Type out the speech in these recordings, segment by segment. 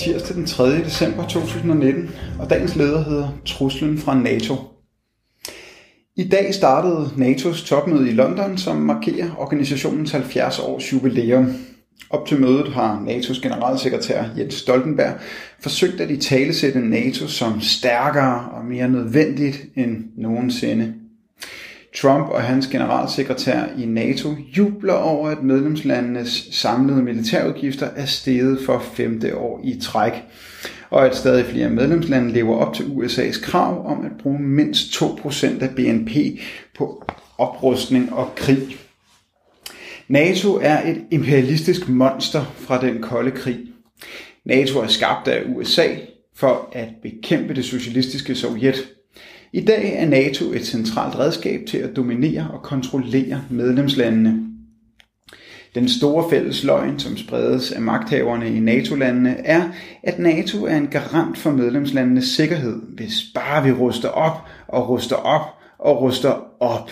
tirsdag den 3. december 2019, og dagens leder hedder Truslen fra NATO. I dag startede NATO's topmøde i London, som markerer organisationens 70 års jubilæum. Op til mødet har NATO's generalsekretær Jens Stoltenberg forsøgt at i talesætte NATO som stærkere og mere nødvendigt end nogensinde. Trump og hans generalsekretær i NATO jubler over, at medlemslandenes samlede militærudgifter er steget for femte år i træk, og at stadig flere medlemslande lever op til USA's krav om at bruge mindst 2% af BNP på oprustning og krig. NATO er et imperialistisk monster fra den kolde krig. NATO er skabt af USA for at bekæmpe det socialistiske Sovjet. I dag er NATO et centralt redskab til at dominere og kontrollere medlemslandene. Den store fælles løgn, som spredes af magthaverne i NATO-landene, er, at NATO er en garant for medlemslandenes sikkerhed, hvis bare vi ruster op og ruster op og ruster op.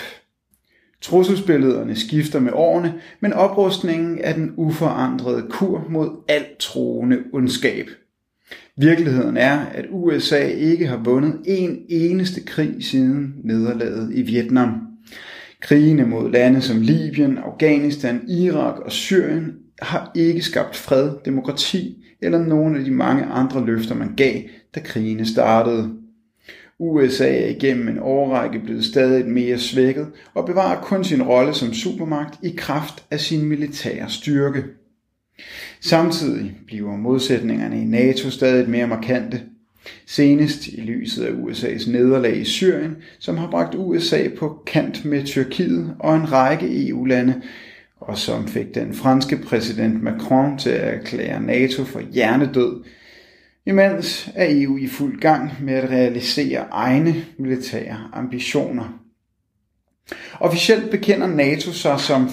Trusselsbillederne skifter med årene, men oprustningen er den uforandrede kur mod alt troende ondskab. Virkeligheden er, at USA ikke har vundet en eneste krig siden nederlaget i Vietnam. Krigene mod lande som Libyen, Afghanistan, Irak og Syrien har ikke skabt fred, demokrati eller nogen af de mange andre løfter, man gav, da krigene startede. USA er igennem en årrække blevet stadig mere svækket og bevarer kun sin rolle som supermagt i kraft af sin militære styrke. Samtidig bliver modsætningerne i NATO stadig mere markante. Senest i lyset af USA's nederlag i Syrien, som har bragt USA på kant med Tyrkiet og en række EU-lande, og som fik den franske præsident Macron til at erklære NATO for hjernedød, imens er EU i fuld gang med at realisere egne militære ambitioner. Officielt bekender NATO sig som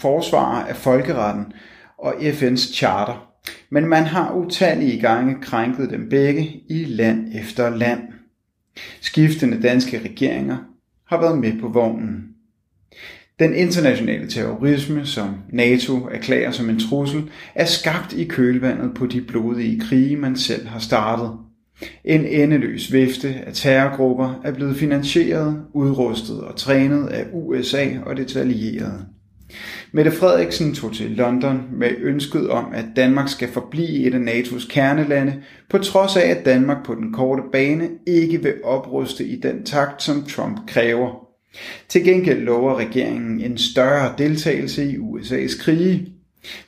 forsvarer af folkeretten og FN's charter, men man har utallige gange krænket dem begge i land efter land. Skiftende danske regeringer har været med på vognen. Den internationale terrorisme, som NATO erklærer som en trussel, er skabt i kølvandet på de blodige krige, man selv har startet. En endeløs vifte af terrorgrupper er blevet finansieret, udrustet og trænet af USA og det allierede. Mette Frederiksen tog til London med ønsket om, at Danmark skal forblive et af NATO's kernelande, på trods af at Danmark på den korte bane ikke vil opruste i den takt, som Trump kræver. Til gengæld lover regeringen en større deltagelse i USA's krige.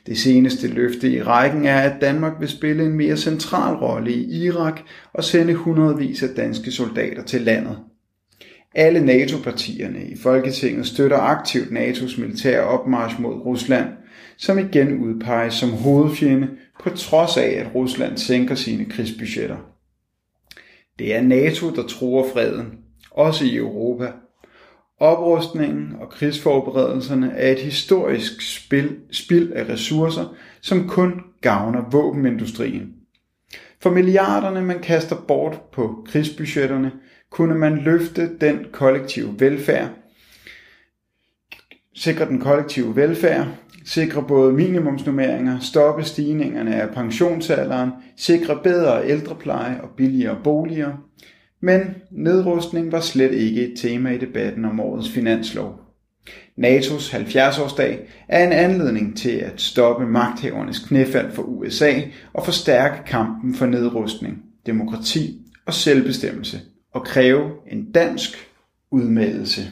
Det seneste løfte i rækken er, at Danmark vil spille en mere central rolle i Irak og sende hundredvis af danske soldater til landet. Alle NATO-partierne i Folketinget støtter aktivt NATO's militære opmarsch mod Rusland, som igen udpeges som hovedfjende på trods af, at Rusland sænker sine krigsbudgetter. Det er NATO, der truer freden, også i Europa. Oprustningen og krigsforberedelserne er et historisk spil, spil af ressourcer, som kun gavner våbenindustrien. For milliarderne, man kaster bort på krigsbudgetterne, kunne man løfte den kollektive velfærd, sikre den kollektive velfærd, sikre både minimumsnummeringer, stoppe stigningerne af pensionsalderen, sikre bedre ældrepleje og billigere boliger. Men nedrustning var slet ikke et tema i debatten om årets finanslov. NATO's 70-årsdag er en anledning til at stoppe magthavernes knæfald for USA og forstærke kampen for nedrustning, demokrati og selvbestemmelse og kræve en dansk udmeldelse.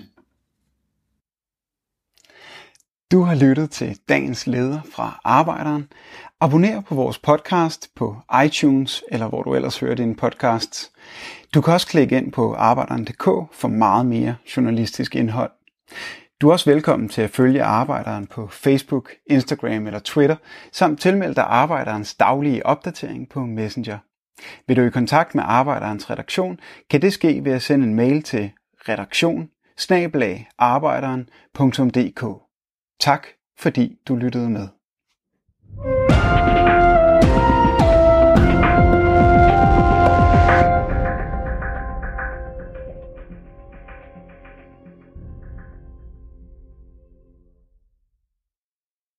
Du har lyttet til dagens leder fra Arbejderen. Abonner på vores podcast på iTunes eller hvor du ellers hører din podcast. Du kan også klikke ind på arbejderen.dk for meget mere journalistisk indhold. Du er også velkommen til at følge Arbejderen på Facebook, Instagram eller Twitter, samt tilmelde dig Arbejderens daglige opdatering på Messenger. Vil du i kontakt med Arbejderens redaktion, kan det ske ved at sende en mail til redaktion Tak fordi du lyttede med.